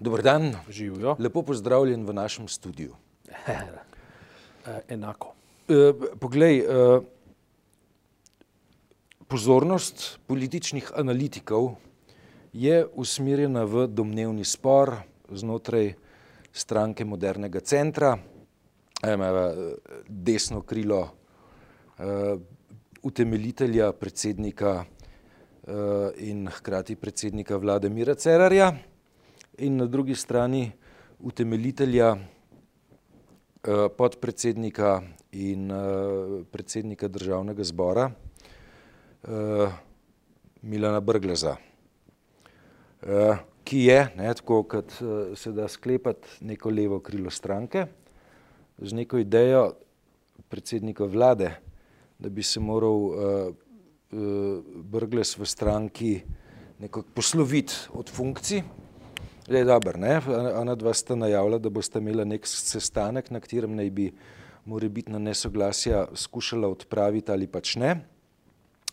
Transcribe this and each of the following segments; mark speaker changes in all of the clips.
Speaker 1: Dober dan.
Speaker 2: Živijo.
Speaker 1: Lepo pozdravljen v našem studiu.
Speaker 2: Enako.
Speaker 1: E, poglej, pozornost političnih analitikov je usmerjena v domnevni spor znotraj stranke modernega centra, desno krilo utemeljitelja, predsednika in hkrati predsednika vlade Mira Cerarja in na drugi strani utemeljitelja, eh, podpredsednika in eh, predsednika državnega zbora eh, Milana Brgleza, ki je, ne, tako kot se da sklepati, neko levo krilo stranke z neko idejo predsednika vlade, da bi se moral Brglez v stranki nekako posloviti od funkcij, Je dobro, ne? Ona dva sta najavila, da boste imela nek sestanek, na katerem naj bi morebitna nesoglasja skušala odpraviti ali pač ne.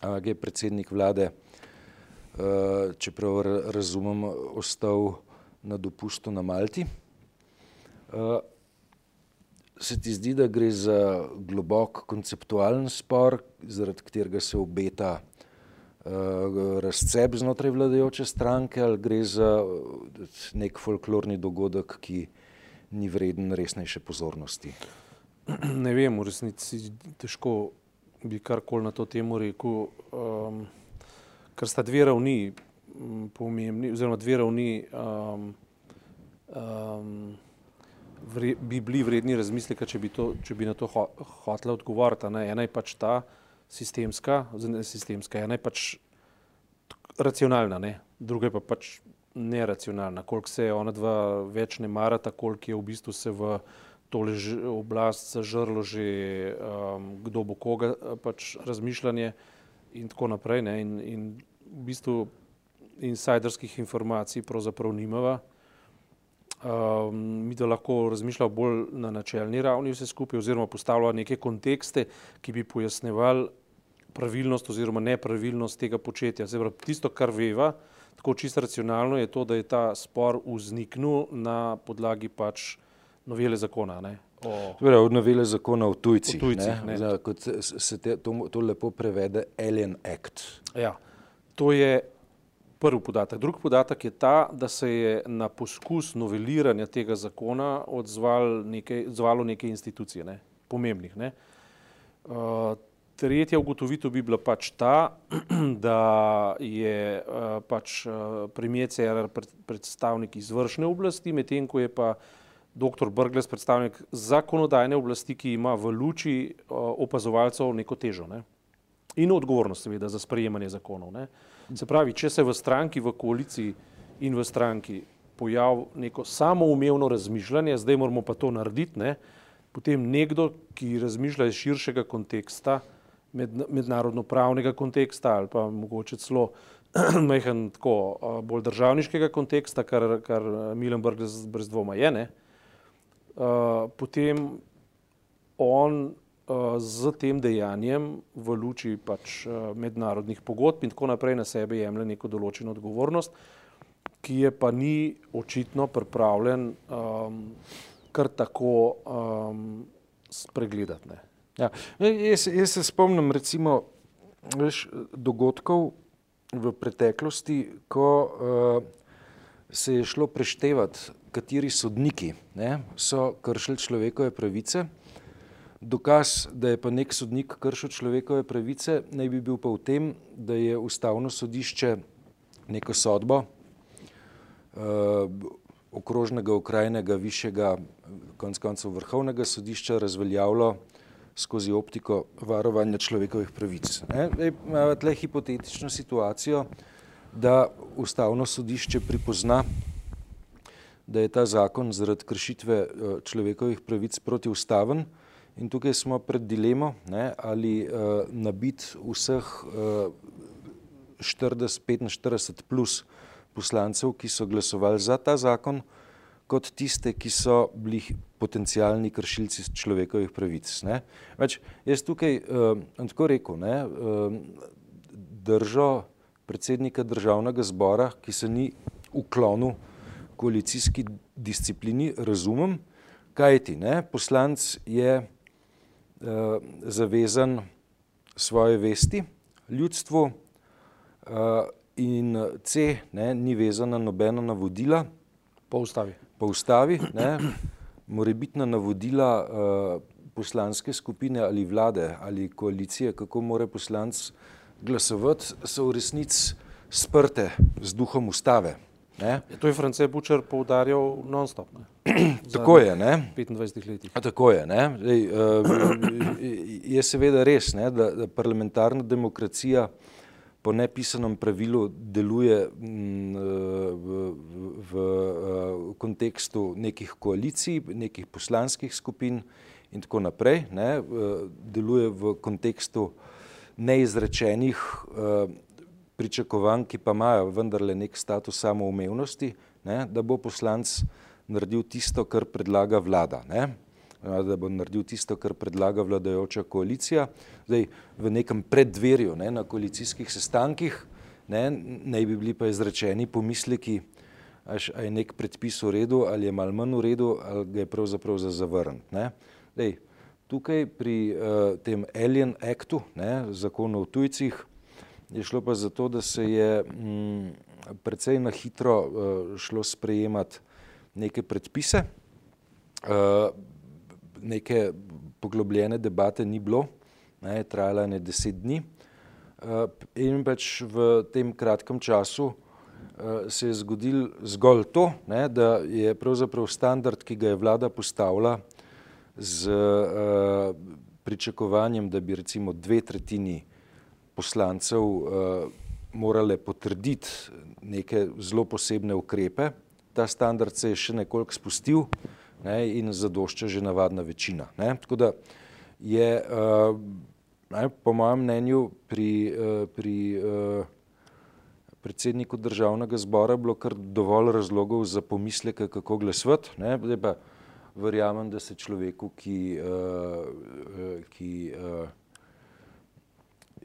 Speaker 1: Ampak je predsednik vlade, eh, čeprav razumem, ostal na dopustu na Malti. Eh, se ti zdi, da gre za globok konceptualen spor, zaradi katerega se obeta uh, razcep znotraj vladajoče stranke ali gre za eh, nek folklorni dogodek, ki ni vreden resnejše pozornosti?
Speaker 2: Ne vem, v resnici težko bi karkoli na to temo rekel, um, ker sta dve ravni pomembni, oziroma dve ravni um, um, vre, bi bili vredni razmisleka, če bi, to, če bi na to ho, hotela odgovoriti. Ena je pač ta, sistemska, ne sistemska, ena je pač racionalna, ne? druga je pa pač neracionalna. Koliko se ona dva več ne marata, koliko je v bistvu se v tole oblast zažrlo že um, kdo bo koga pač razmišljanje in tako naprej. In, in v bistvu insajderskih informacij pravzaprav nimava. Um, mi da lahko razmišljamo bolj na načelni ravni vse skupaj oziroma postavljamo neke kontekste, ki bi pojasnevali pravilnost oziroma nepravilnost tega početja. Zdaj, tisto, kar veva, tako čisto racionalno, je to, da je ta spor vzniknil na podlagi pač novele zakona. Ne?
Speaker 1: O... Torej, od novele zakona o tujcih,
Speaker 2: o tujcih ne?
Speaker 1: Ne? Zdaj, kot se te, to, to lepo prevede Alien Act.
Speaker 2: Ja, to je prvi podatek. Drugi podatek je ta, da se je na poskus noveliranja tega zakona odzval nekaj, odzvalo neke institucije, ne? pomembnih. Ne? Uh, Tretja ugotovitev bi bila pač ta, da je uh, pač uh, premijer CRR predstavnik izvršne oblasti, medtem ko je pa dr. Brgles predstavnik zakonodajne oblasti, ki ima v luči uh, opazovalcev neko težo ne? in odgovornost seveda za sprejemanje zakonov. Ne? Se pravi, če se v stranki, v koaliciji in v stranki pojavi neko samoumevno razmišljanje, zdaj moramo pa to narediti, ne? potem nekdo, ki razmišlja iz širšega konteksta, med, mednarodno-pravnega konteksta ali pa mogoče celo mehen tako bolj državniškega konteksta, kar, kar Milan Brgles brez dvoma je, ne, potem on z tem dejanjem v luči pač mednarodnih pogodb in tako naprej na sebe jemlje neko določeno odgovornost, ki je pa ni očitno pripravljen um, kar tako um, spregledati. Ne.
Speaker 1: Ja. Jaz, jaz se spomnim recimo veš, dogodkov v preteklosti, ko uh, se je šlo preštevati, kateri sodniki ne, so kršili človekove pravice. Dokaz, da je pa nek sodnik kršil človekove pravice, naj bi bil pa v tem, da je ustavno sodišče neko sodbo uh, okrožnega, okrajnega, višjega, konc koncev vrhovnega sodišča razveljavilo skozi optiko varovanja človekovih pravic. Imamo tle hipotetično situacijo, da ustavno sodišče pripozna, da je ta zakon zaradi kršitve eh, človekovih pravic protiustaven in tukaj smo pred dilemo, ne, ali uh, nabit vseh uh, 40, 45 plus poslancev, ki so glasovali za ta zakon, kot tiste, ki so bili potencijalni kršilci človekovih pravic. Več, jaz tukaj uh, tako rekel, ne, uh, držo predsednika državnega zbora, ki se ni uklonil koalicijski disciplini, razumem, kaj ti, ne, poslanc je uh, zavezan svoje vesti ljudstvu uh, in C ne, ni vezana nobena navodila.
Speaker 2: Po ustavi.
Speaker 1: Po ustavi, ne, morebitna navodila uh, poslanske skupine ali vlade ali koalicije, kako more poslanc glasovati, so v resnici sprte z duhom ustave.
Speaker 2: Ne? Ja, to je France Bučer poudarjal non-stop.
Speaker 1: Tako je. Ne?
Speaker 2: 25 letih.
Speaker 1: A, tako je. Lej, uh, je seveda res, ne, da, da parlamentarna demokracija po nepisanem pravilu deluje m, v, v, v, v kontekstu nekih koalicij, nekih poslanskih skupin in tako naprej. Ne, deluje v kontekstu neizrečenih pričakovanj, ki pa imajo vendarle nek status samoumevnosti, ne, da bo poslanc naredil tisto, kar predlaga vlada. Ne, da bo naredil tisto, kar predlaga vladajoča koalicija. Zdaj, v nekem preddverju, ne, na koalicijskih sestankih, ne, naj bi bili pa izrečeni pomisleki, až, a je nek predpis v redu ali je mal manj v redu, ali ga je pravzaprav za zavrniti. Tukaj pri uh, tem Alien Actu, ne, zakonu o tujcih, je šlo pa za to, da se je mm, precej na hitro uh, šlo sprejemati neke predpise, uh, neke poglobljene debate ni bilo, ne, trajala je deset dni uh, in pač v tem kratkem času uh, se je zgodil zgolj to, ne, da je pravzaprav standard, ki ga je vlada postavila z uh, pričakovanjem, da bi recimo dve tretjini poslancev morale potrditi neke zelo posebne ukrepe. Ta standard se je še nekoliko spustil ne, in zadošča že navadna večina. Ne. Tako da je, uh, ne, po mojem mnenju, pri, uh, pri uh, predsedniku državnega zbora bilo kar dovolj razlogov za pomisleke, kako glasovati. Zdaj pa verjamem, da se človeku, ki, uh, ki uh,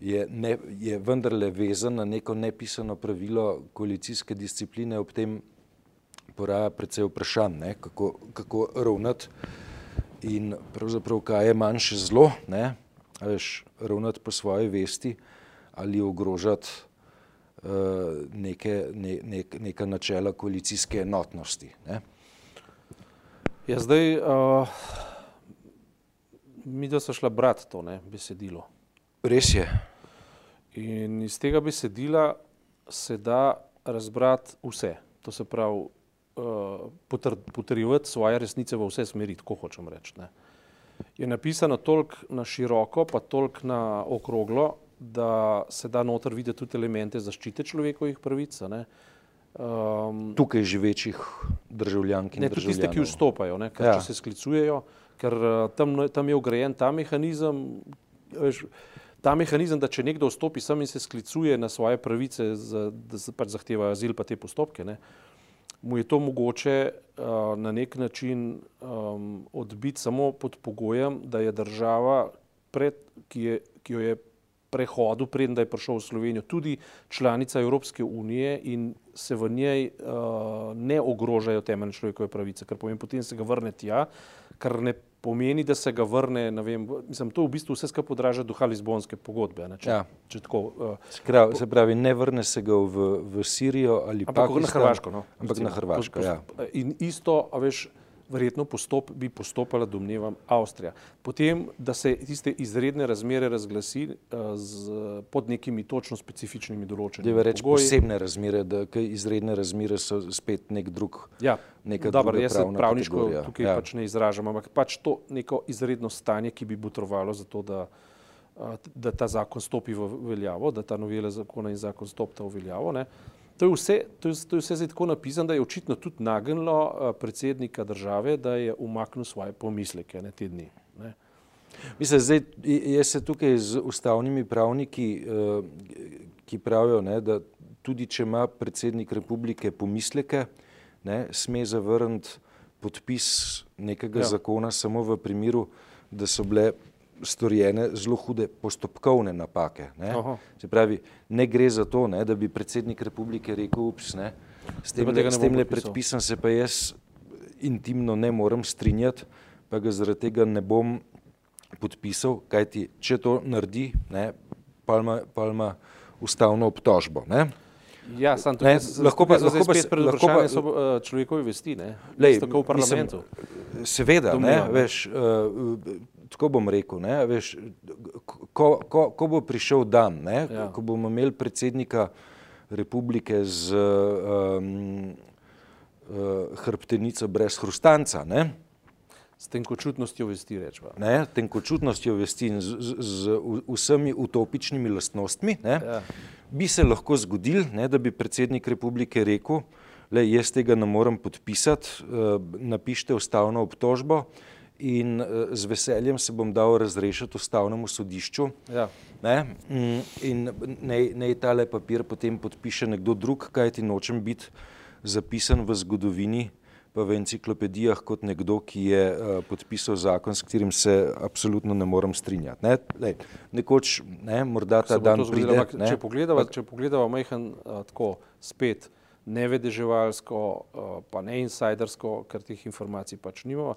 Speaker 1: je, ne, je vendarle vezan na neko nepisano pravilo koalicijske discipline, ob tem poraja predvsej vprašanj, ne, kako, kako ravnati in pravzaprav kaj je manjše zlo, ne, veš, ravnati po svoji vesti ali ogrožati uh, neke, ne, nek, neka načela koalicijske enotnosti. Ne.
Speaker 2: Ja, zdaj, uh, mi da so šla brati to ne, besedilo.
Speaker 1: Res je.
Speaker 2: In iz tega besedila se da razbrati vse. To se pravi, potrjevati svoje resnice v vse smeri, tako hočem reči. Ne. Je napisano toliko na široko, pa toliko na okroglo, da se da noter videti tudi elemente zaščite človekovih pravic.
Speaker 1: Um, Tukaj živečih državljank in
Speaker 2: ne,
Speaker 1: državljanov.
Speaker 2: Tiste, ki vstopajo, ne, ker ja. se sklicujejo, ker uh, tam, tam je ugrajen ta mehanizem. Veš, ta mehanizem, da če nekdo vstopi sem in se sklicuje na svoje pravice, za, da se pač zahteva azil pa te postopke, ne, mu je to mogoče uh, na nek način um, odbiti samo pod pogojem, da je država, pred, ki, je, ki jo je prehodu, preden da je prišel v Slovenijo, tudi članica Evropske unije in se v njej uh, ne ogrožajo temeljne človekove pravice, ker pomeni, potem se ga vrne tja, kar ne pomeni, da se ga vrne. Vem, mislim, to v bistvu vse skupaj podraža duha Lizbonske pogodbe. Ne, če,
Speaker 1: ja. če tako, uh, Skrav, se pravi, ne vrne se ga v, v Sirijo ali pa
Speaker 2: na Hrvaško. No,
Speaker 1: ampak na Hrvaško. Ja.
Speaker 2: In isto, a veš verjetno postop, bi postopala, domnevam, Avstrija. Potem, da se tiste izredne razmere razglasi uh, z, pod nekimi točno specifičnimi določenimi.
Speaker 1: Deva reči posebne razmere, da izredne razmere so spet nek drug.
Speaker 2: Ja, dobro, jaz se pravniško kategorija. tukaj ja. pač ne izražam, ampak pač to neko izredno stanje, ki bi botrovalo za to, da, uh, da ta zakon stopi v veljavo, da ta novela zakona in zakon stopta v veljavo. Ne. To je vse, to je, to je vse zdaj tako napisano, da je očitno tudi nagnilo eh, predsednika države, da je umaknil svoje pomisleke na te dni. Ne.
Speaker 1: Mislim, zdaj, jaz se tukaj z ustavnimi pravniki, eh, ki pravijo, ne, da tudi če ima predsednik republike pomisleke, ne, sme zavrniti podpis nekega ja. zakona samo v primeru, da so bile storjene zelo hude postopkovne napake. Ne? Se pravi, ne gre za to, ne, da bi predsednik republike rekel, ups, ne, S tem,
Speaker 2: ne
Speaker 1: s tem le predpisom se pa jaz intimno ne morem strinjati, pa ga zaradi tega ne bom podpisal, kajti če to naredi, ne, pa ima, pa ima ustavno obtožbo. Ne.
Speaker 2: Ja, sam
Speaker 1: Ne,
Speaker 2: tukaj
Speaker 1: lahko pa-
Speaker 2: lahko
Speaker 1: lahko pa
Speaker 2: spet
Speaker 1: lahko pa-
Speaker 2: so uh, človekove vesti, ne?
Speaker 1: Lej,
Speaker 2: Tako v parlamentu.
Speaker 1: Mislim, seveda, ne,
Speaker 2: Domnevam.
Speaker 1: veš, uh, tako bom rekel, ne, veš, ko, ko, ko bo prišel dan, ne,
Speaker 2: ja.
Speaker 1: ko bomo imeli predsednika republike z um, uh, hrbtenico brez hrustanca, ne,
Speaker 2: S tenkočutnostjo vesti rečva.
Speaker 1: ne, tenkočutnostjo vesti in z, z, z vsemi utopičnimi lastnostmi, ne,
Speaker 2: Ja.
Speaker 1: bi se lahko zgodil, ne, da bi predsednik republike rekel, le jaz tega ne morem podpisati, eh, napišite ustavno obtožbo in eh, z veseljem se bom dal razrešiti ustavnemu sodišču.
Speaker 2: Ja.
Speaker 1: Ne, mm, in naj, naj tale papir potem podpiše nekdo drug, kajti nočem biti zapisan v zgodovini, pa v enciklopedijah kot nekdo, ki je uh, podpisal zakon, s katerim se absolutno ne morem strinjati. Ne, lej, nekoč, ne, morda ta dan
Speaker 2: zgodilo,
Speaker 1: pride.
Speaker 2: ampak Če pogledava, če pogledava majhen uh, tako spet nevedeževalsko, uh, pa ne insajdersko, ker teh informacij pač nimamo,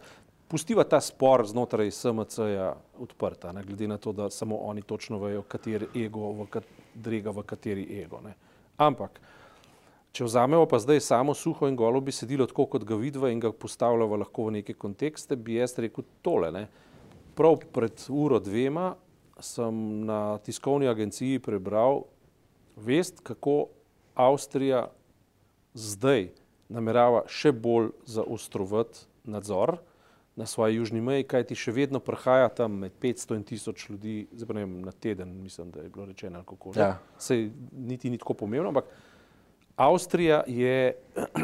Speaker 2: pustiva ta spor znotraj SMC-ja odprta, ne, glede na to, da samo oni točno vejo, kateri ego, v katerega, v kateri ego. Ne. Ampak, če vzamemo pa zdaj samo suho in golo besedilo, tako kot ga vidva in ga postavljava lahko v neke kontekste, bi jaz rekel tole. Ne. Prav pred uro dvema sem na tiskovni agenciji prebral vest, kako Avstrija zdaj namerava še bolj zaostrovati nadzor na svoji južni meji, kajti še vedno prihaja tam med 500 in 1000 ljudi, zdaj pa ne vem, na teden, mislim, da je bilo rečeno, kako že.
Speaker 1: Ja.
Speaker 2: Sej niti ni tako pomembno, ampak Avstrija je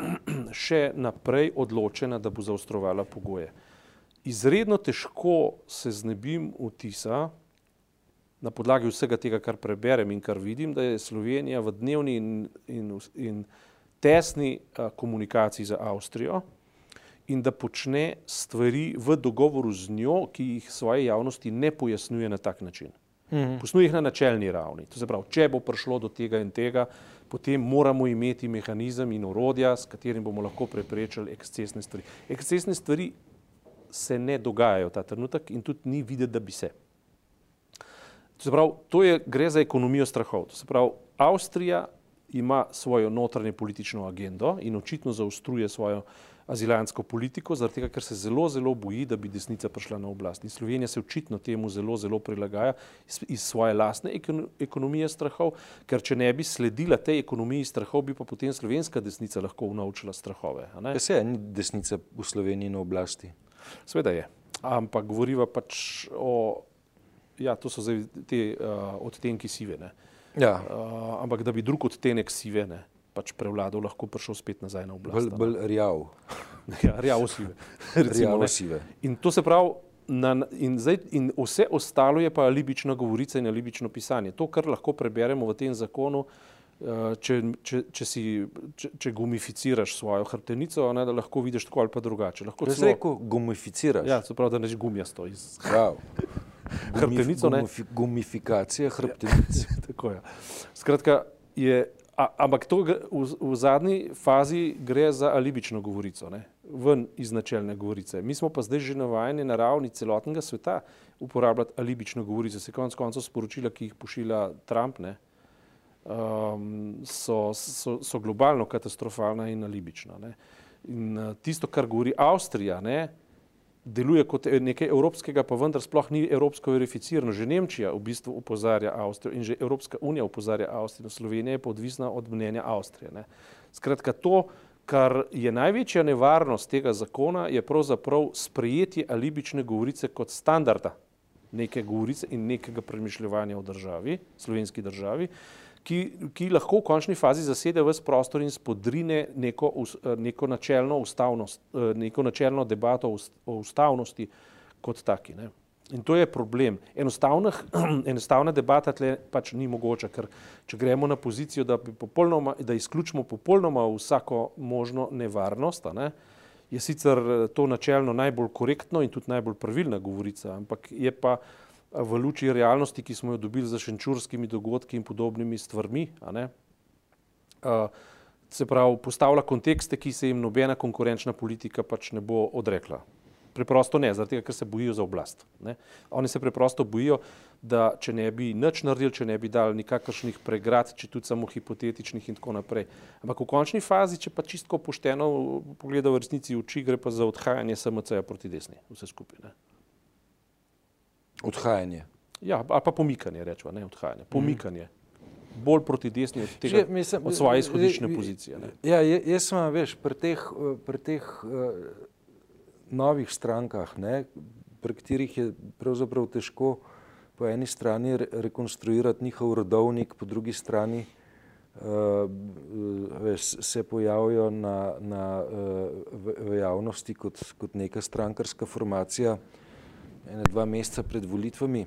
Speaker 2: še naprej odločena, da bo zaostrovala pogoje. Izredno težko se znebim vtisa, na podlagi vsega tega, kar preberem in kar vidim, da je Slovenija v dnevni in, in, in tesni a, komunikaciji z Avstrijo in da počne stvari v dogovoru z njo, ki jih svoje javnosti ne pojasnjuje na tak način. Posnuje jih na načelni ravni. To se pravi, če bo prišlo do tega in tega, potem moramo imeti mehanizem in orodja, s katerim bomo lahko preprečili ekscesne stvari. Ekscesne stvari se ne dogajajo ta trenutek in tudi ni videti, da bi se. Se pravi, to je, gre za ekonomijo strahov. To se pravi, Avstrija ima svojo notranje politično agendo in očitno zaostruje svojo azilantsko politiko, zaradi tega, ker se zelo, zelo boji, da bi desnica prišla na oblast. In Slovenija se očitno temu zelo, zelo prilagaja iz, iz svoje lastne ekon ekonomije strahov, ker če ne bi sledila tej ekonomiji strahov, bi pa potem slovenska desnica lahko unovčila strahove.
Speaker 1: Ja, se ni desnica v Sloveniji na oblasti.
Speaker 2: Sveda je, ampak govoriva pač o, ja, to so zdaj te uh, odtenki sive, ne.
Speaker 1: Ja,
Speaker 2: Uh, ampak da bi drug odtenek sive, ne, pač prevladal, lahko prišel spet nazaj na oblast.
Speaker 1: bolj, bolj rjav,
Speaker 2: Ja, rjavo sive. recimo,
Speaker 1: rjavo
Speaker 2: ne.
Speaker 1: sive.
Speaker 2: In to se pravi, na, in, zdaj, in vse ostalo je pa alibična govorica in alibično pisanje. To, kar lahko preberemo v tem zakonu, eh, če, če, če, si, če, če gumificiraš svojo hrbtenico, ne, da lahko vidiš tako ali pa drugače. Lahko
Speaker 1: Jaz
Speaker 2: celo-
Speaker 1: rekel, gumificiraš.
Speaker 2: Ja, se pravi, da neš gumijasto iz
Speaker 1: Wow.
Speaker 2: Hrbtenico, ne?
Speaker 1: Gumifi, gumifikacija hrbtenic.
Speaker 2: Tako je. Skratka, je, a, ampak to v, v zadnji fazi gre za alibično govorico, ne? ven iz načelne govorice. Mi smo pa zdaj že navajeni na ravni celotnega sveta uporabljati alibično govorico. Se konec koncev sporočila, ki jih pošilja Trump, ne, um, so, so, so globalno katastrofalna in alibična. Ne. In uh, tisto, kar govori Avstrija, ne, deluje kot e- nekaj evropskega, pa vendar sploh ni evropsko verificirano. Že Nemčija v bistvu opozarja Avstrijo in že Evropska unija opozarja Avstrijo, Slovenija je pa odvisna od mnenja Avstrije. Ne. Skratka, to, kar je največja nevarnost tega zakona, je pravzaprav sprejetje alibične govorice kot standarda neke govorice in nekega premišljevanja o državi, slovenski državi, ki, ki lahko v končni fazi zasede vse prostor in spodrine neko, eh, neko, načelno, ustavnost, eh, neko načelno debato o ust- o ustavnosti kot taki. Ne. In to je problem. Enostavna, enostavna debata tle pač ni mogoča, ker če gremo na pozicijo, da, popolnoma, da izključimo popolnoma vsako možno nevarnost, ne, je sicer eh, to načelno najbolj korektno in tudi najbolj pravilna govorica, ampak je pa eh, v luči realnosti, ki smo jo dobili za šenčurskimi dogodki in podobnimi stvarmi, ne, eh, se pravi, postavlja kontekste, ki se jim nobena konkurenčna politika pač ne bo odrekla. Preprosto ne, zaradi tega, ker se bojijo za oblast. Ne. Oni se preprosto bojijo, da če ne bi nič naredili, če ne bi dali nikakršnih pregrad, če tudi samo hipotetičnih in tako naprej. Ampak v končni fazi, če pa čistko pošteno pogleda v resnici v oči, gre pa za odhajanje SMC-ja proti desni, vse skupaj. Ne.
Speaker 1: Odhajanje.
Speaker 2: Ja, ali pa pomikanje, rečemo, ne odhajanje, pomikanje. Mm bolj proti desni od, tega, že, mislim, od svoje izhodišne pozicije. Ne?
Speaker 1: Ja, jaz sem, veš, pri teh, pri teh uh, novih strankah, ne, pri katerih je pravzaprav težko po eni strani re rekonstruirati njihov rodovnik, po drugi strani uh, veš, se pojavijo na, na, uh, v, v javnosti kot, kot neka strankarska formacija ene dva meseca pred volitvami.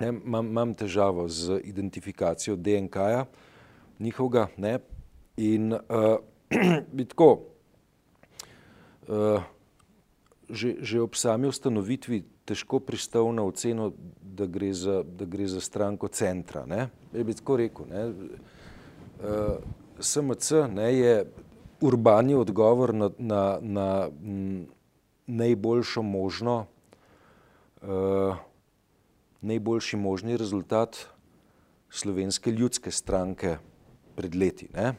Speaker 1: Ne, imam, imam težavo z identifikacijo DNK-ja njihovega ne, in uh, bi tako, uh, že, že ob sami ustanovitvi težko pristal na oceno, da gre za, da gre za stranko centra. Ne. Je bi tako rekel, ne. Uh, SMC ne, je urbani odgovor na, na, na m, najboljšo možno uh, najboljši možni rezultat slovenske ljudske stranke pred leti. Ne?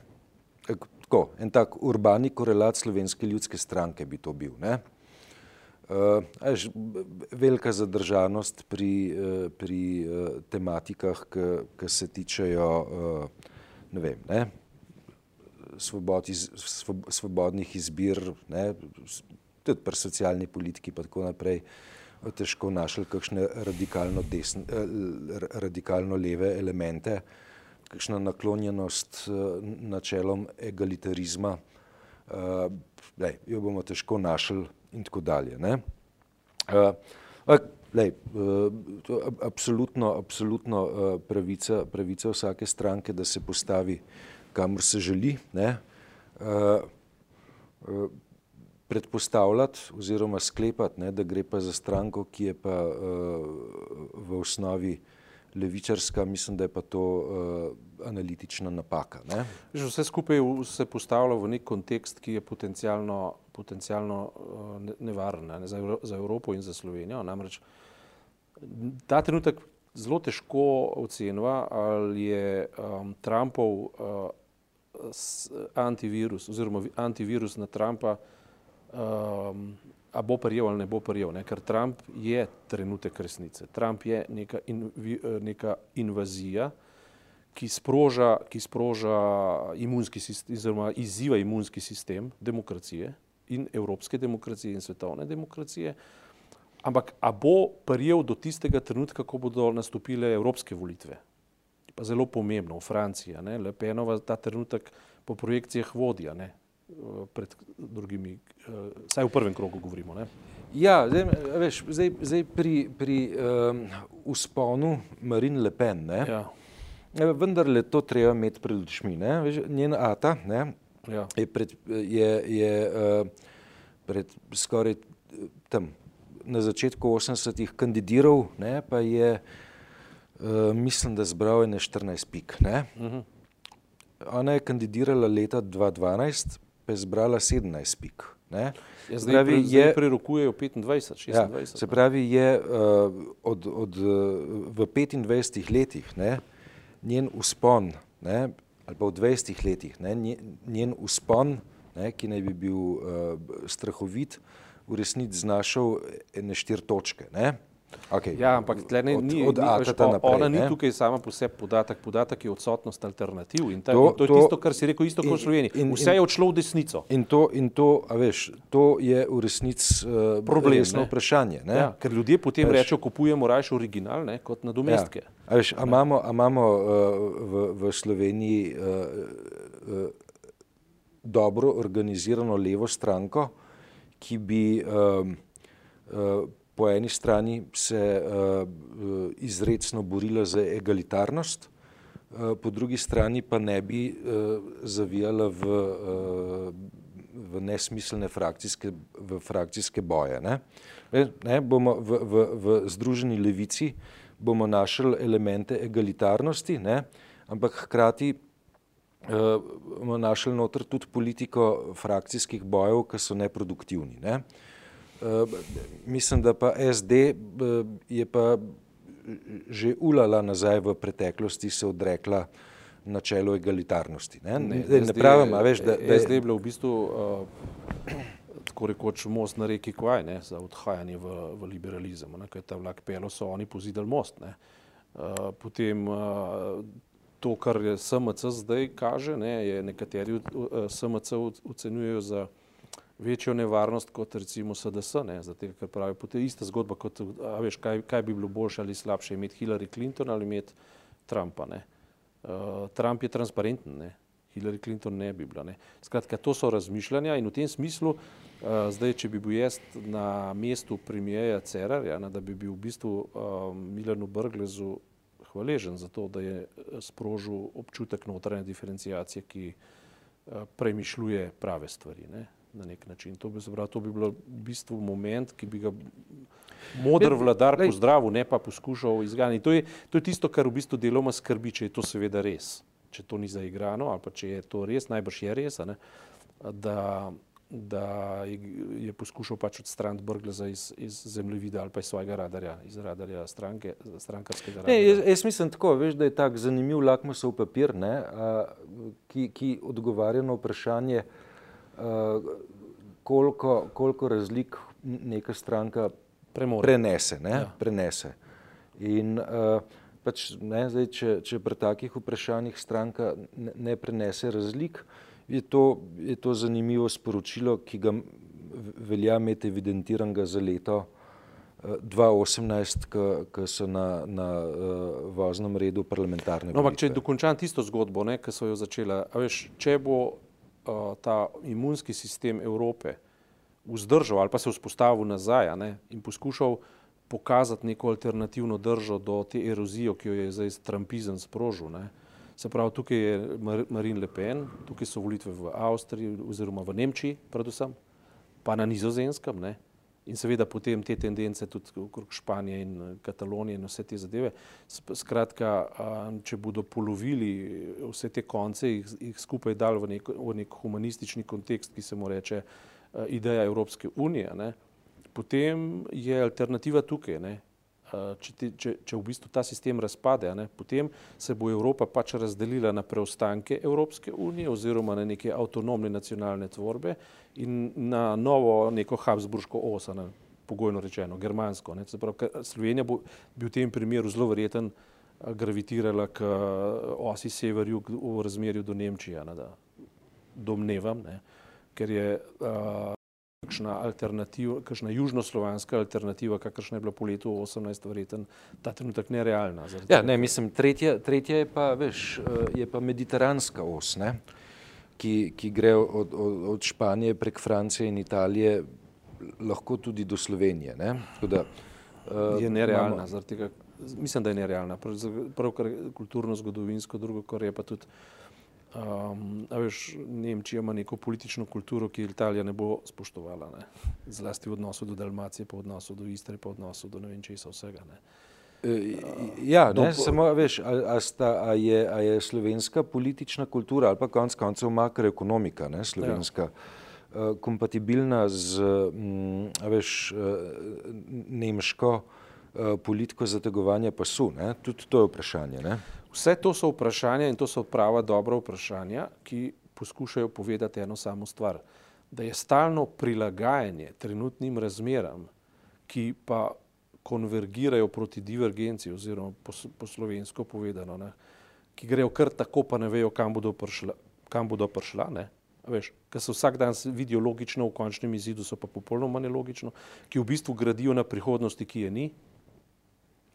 Speaker 1: Tako, en tak urbani korelat slovenske ljudske stranke bi to bil. Ne? Uh, až, velika zadržanost pri, uh, pri uh, tematikah, ki se tičejo uh, ne vem, ne? Svobod iz, svob, svobodnih izbir, ne? tudi pri socialni politiki in tako naprej. Uh, težko našli kakšne radikalno, desne, eh, radikalno leve elemente, kakšna naklonjenost eh, načelom egalitarizma, eh, lej, jo bomo težko našli in tako dalje. Ne? Lej, to je absolutno, absolutno pravica, pravica vsake stranke, da se postavi kamor se želi. Ne? Predpostavljati oziroma sklepati, ne, da gre pa za stranko, ki je pa uh, v osnovi levičarska, mislim, da je pa to uh, analitična napaka. Ne.
Speaker 2: Že vse skupaj se postavlja v nek kontekst, ki je potencialno, potencialno uh, nevaren ne, za, za Evropo in za Slovenijo. Namreč ta trenutek zelo težko ocenva, ali je um, Trumpov uh, antivirus oziroma antivirus na Trumpa um, a bo prijel ali ne bo prijel, ne? ker Trump je trenutek resnice. Trump je neka, in, neka invazija, ki sproža, ki sproža imunski sistem, oziroma izziva imunski sistem demokracije in evropske demokracije in svetovne demokracije. Ampak a bo prijel do tistega trenutka, ko bodo nastopile evropske volitve? Pa zelo pomembno, v Franciji, Le Penova ta trenutek po projekcijah vodja, ne? Pred drugimi, vsaj v prvem krogu govorimo. Ne?
Speaker 1: Ja, zdaj, veš, zdaj, zdaj pri, pri um, usponu Marine Le Pen, ne, ja. vendar le to treba imeti pred očmi. Njen ata ne, ja. je, pred, je, je uh, pred skoraj tam na začetku 80-ih kandidiral, ne, pa je, uh, mislim, da zbral ene 14 pik. Ne. Uh -huh. Ona je kandidirala leta 2012, pa je zbrala 17 pik.
Speaker 2: Ja, zdaj pravi, je, prerokujejo 25, 26. Ja,
Speaker 1: se pravi, je uh, od, od, v 25 letih ne, njen uspon, ne, ali pa v 20 letih, ne, njen uspon, ne, ki naj bi bil uh, strahovit, v resnici znašal ene štiri točke. Ne.
Speaker 2: Okay. Ja, ampak tle ne, ni, od, od ni, naprej, ona ni ne? tukaj sama po sebi podatek, podatek je odsotnost alternativ in, ta, to, in to je to, tisto, kar si rekel isto kot v Sloveniji. Vse je odšlo v desnico.
Speaker 1: In to, in to, veš, to je v resnici uh, resno vprašanje.
Speaker 2: Ja, ker ljudje potem veš, rečejo, kupujemo raje original ne, kot nadomestke.
Speaker 1: Ja. A veš, a imamo, a imamo uh, v, v Sloveniji uh, uh, dobro organizirano levo stranko, ki bi uh, uh, po eni strani se uh, izredno borila za egalitarnost, uh, po drugi strani pa ne bi uh, zavijala v, uh, v nesmiselne frakcijske, v frakcijske boje. Ne? Ne, bomo v, v, v Združeni levici bomo našli elemente egalitarnosti, ne? ampak hkrati uh, našli noter tudi politiko frakcijskih bojev, ki so neproduktivni. Ne? Uh, mislim, da pa SD uh, je pa že ulala nazaj v preteklosti, se odrekla načelu egalitarnosti. Ne,
Speaker 2: Ne,
Speaker 1: ne, ne pravim, a veš, da, da
Speaker 2: SD je bilo v bistvu uh, tako rekoč most na reki Kvaj ne, za odhajanje v, v liberalizem. Ne, ko je ta vlak pelo, so oni pozidali most. Ne. Uh, potem uh, to, kar je SMC zdaj kaže, ne, je nekateri uh, SMC ocenjujejo za večjo nevarnost kot recimo SDS, ne, zato ker pravijo, potem je ista zgodba kot, a veš, kaj, kaj bi bilo boljše ali slabše imeti Hillary Clinton ali imeti Trumpa. Ne. Uh, Trump je transparenten, ne. Hillary Clinton ne bi bila. Ne. Skratka, to so razmišljanja in v tem smislu, uh, zdaj, če bi bil jaz na mestu premijeja Cerarja, ne, da bi bil v bistvu um, Milanu Brglezu hvaležen za to, da je sprožil občutek notranje diferencijacije, ki uh, premišljuje prave stvari. Ne na nek način. To bi, zabral, to bi bilo v bistvu moment, ki bi ga modr vladar pozdravil, ne pa poskušal izganiti. To je, to je tisto, kar v bistvu deloma skrbi, če je to seveda res. Če to ni zaigrano, ali pa če je to res, najbrž je res, ne, da, da je, je poskušal pač odstraniti Brgleza iz, iz zemljevida ali pa iz svojega radarja, iz radarja stranke, strankarskega radarja.
Speaker 1: Ne, jaz, jaz mislim tako, veš, da je tak zanimiv lakmusov papir, ne, a, ki, ki odgovarja na vprašanje, koliko, koliko razlik neka stranka
Speaker 2: Premore.
Speaker 1: prenese. Ne,
Speaker 2: Ja.
Speaker 1: prenese. In uh, pač, ne, zdaj, če, če pri takih vprašanjih stranka ne, ne prenese razlik, je to, je to zanimivo sporočilo, ki ga velja imeti evidentiranega za leto uh, 2018, ki so na, na uh, voznem redu parlamentarne
Speaker 2: No, ampak če dokončam tisto zgodbo, ki so jo začela, veš, če bo ta imunski sistem Evrope vzdržal ali pa se vzpostavil nazaj ne, in poskušal pokazati neko alternativno držo do te erozije, ki jo je zdaj Trumpizem sprožil. Ne. Se pravi, tukaj je Mar- Marine Le Pen, tukaj so volitve v Avstriji oziroma v Nemčiji predvsem, pa na nizozemskem. Ne. In seveda potem te tendence tudi okrog Španije in eh, Katalonije in vse te zadeve. Skratka, če bodo polovili vse te konce, jih, jih skupaj dali v nek, v nek humanistični kontekst, ki se mu reče a, ideja Evropske unije, ne, potem je alternativa tukaj. Ne. A, Če, ti, če, če v bistvu ta sistem razpade, ne, potem se bo Evropa pač razdelila na preostanke Evropske unije oziroma na neke avtonomne nacionalne tvorbe in na novo neko Habsburško os, a ne, pogojno rečeno, germansko. Ne. Se pravi, Slovenija bo, bi v tem primeru zelo verjeten a, gravitirala k a, osi sever-jug v razmerju do Nemčije, ne, da domnevam, ne, ker je a, kakšna alternativa, kakšna južnoslovanska alternativa, kakršna je bila po letu 18, verjeten, ta trenutek nerealna.
Speaker 1: Ja, ne, mislim, tretja, tretja je pa, veš, eh, je pa mediteranska os, ne, ki, ki gre od, od, od Španije prek Francije in Italije lahko tudi do Slovenije. Ne. Tako Da, eh,
Speaker 2: je nerealna.
Speaker 1: imamo-
Speaker 2: zaradi Tega, mislim, da je nerealna. Prav, prav kar je kulturno-zgodovinsko, drugo, kar je pa tudi. Um, a veš, Nemčija ima neko politično kulturo, ki Italija ne bo spoštovala, ne? zlasti v odnosu do Dalmacije, pa v odnosu do Istre, pa v odnosu do ne vem česa vsega. Ne?
Speaker 1: Eh, Ja,
Speaker 2: Do-
Speaker 1: ne, samo veš, a, a, sta, a, je, a je slovenska politična kultura ali pa konec koncev makroekonomika ne, slovenska ja. kompatibilna z mm, a veš, eh, nemško eh, politiko zategovanja pasu. Ne? Tudi to je vprašanje. Ne?
Speaker 2: Vse to so vprašanja in to so prava dobra vprašanja, ki poskušajo povedati eno samo stvar. Da je stalno prilagajanje trenutnim razmeram, ki pa konvergirajo proti divergenci, oziroma po, po slovensko povedano, ne, ki grejo kar tako, pa ne vejo, kam bodo prišla. Kam bodo prišla ne? Veš, ker se vsak dan vidijo logično, v končnem izidu so pa popolnoma nelogično, ki v bistvu gradijo na prihodnosti, ki je ni,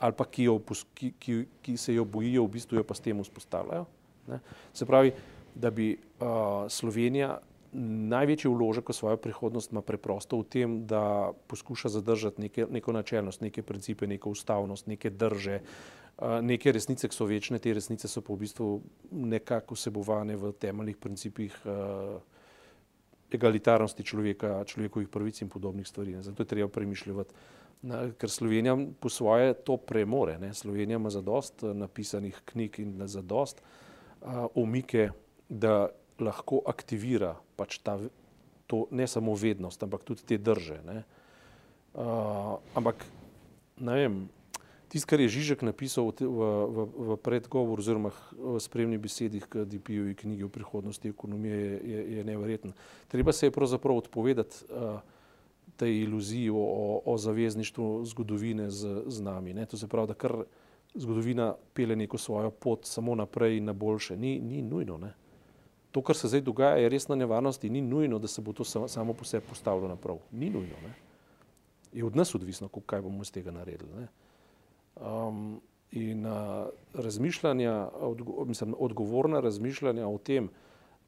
Speaker 2: ali pa ki, jo, ki, ki, ki se jo bojijo, v bistvu jo pa s tem vzpostavljajo. Ne. Se pravi, da bi uh, Slovenija največji vložek v svojo prihodnost ima preprosto v tem, da poskuša zadržati neke, neko načelnost, neke principe, neko ustavnost, neke drže, uh, neke resnice, ki so večne, te resnice so pa v bistvu nekako vsebovane v temeljnih principih uh, egalitarnosti človeka, človekovih pravic in podobnih stvari. Ne. Zato je treba premišljati. Na, ker Slovenija po svoje to premore. Ne. Slovenija ima zadost eh, napisanih knjig in za dost uh, omike da lahko aktivira pač ta, to ne samo vednost, ampak tudi te drže. Uh, ampak, ne vem, tisto, kar je Žižek napisal v, v, v predgovoru oziroma v spremni besedi k DP-ju knjigi o prihodnosti ekonomije, je, je, je neverjeten. Treba se je pravzaprav odpovedati uh, tej iluziji o, o, o zavezništvu zgodovine z, z nami. Ne? To se pravi, da kar zgodovina pele neko svojo pot samo naprej in na boljše. Ni, ni nujno. Ne? To, kar se zdaj dogaja, je resna nevarnost in ni nujno, da se bo to samo po sebi postavilo naprav. Ni nujno. Ne? Je od nas odvisno, kaj bomo iz tega naredili. Um, in uh, razmišljanja, odgo mislim, odgovorna razmišljanja o tem,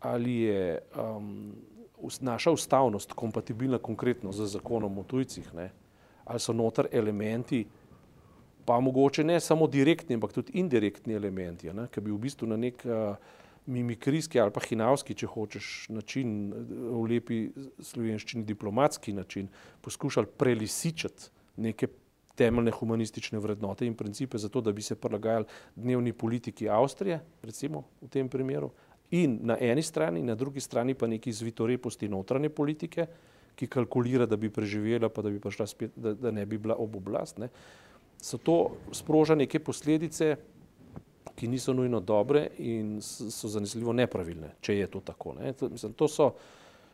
Speaker 2: ali je um, naša ustavnost kompatibilna konkretno z zakonom o tujcih, ne? ali so noter elementi, pa mogoče ne samo direktni, ampak tudi indirektni elementi, ki bi v bistvu na nek mimikrijski ali pa hinavski, če hočeš, način, v lepi slovenščini diplomatski način, poskušali prelisičati neke temeljne humanistične vrednote in principe za to, da bi se prilagajali dnevni politiki Avstrije, recimo v tem primeru, in na eni strani, na drugi strani pa neki zvitoreposti notranje politike, ki kalkulira, da bi preživela, pa da bi prišla spet, da, da ne bi bila ob oblast, ne, so to sproža neke posledice, ki niso nujno dobre in so zanesljivo nepravilne, če je to tako. Ne. To, mislim, to so,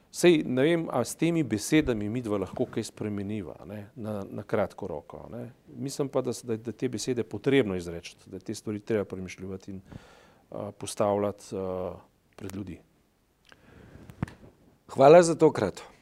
Speaker 2: Sej, ne vem, a s temi besedami mi dva lahko kaj spremeniva ne, na, na kratko roko. Ne. Mislim pa, da, da, da te besede potrebno izreči, da te stvari treba premišljati in uh, postavljati uh, pred ljudi.
Speaker 1: Hvala za to kratko.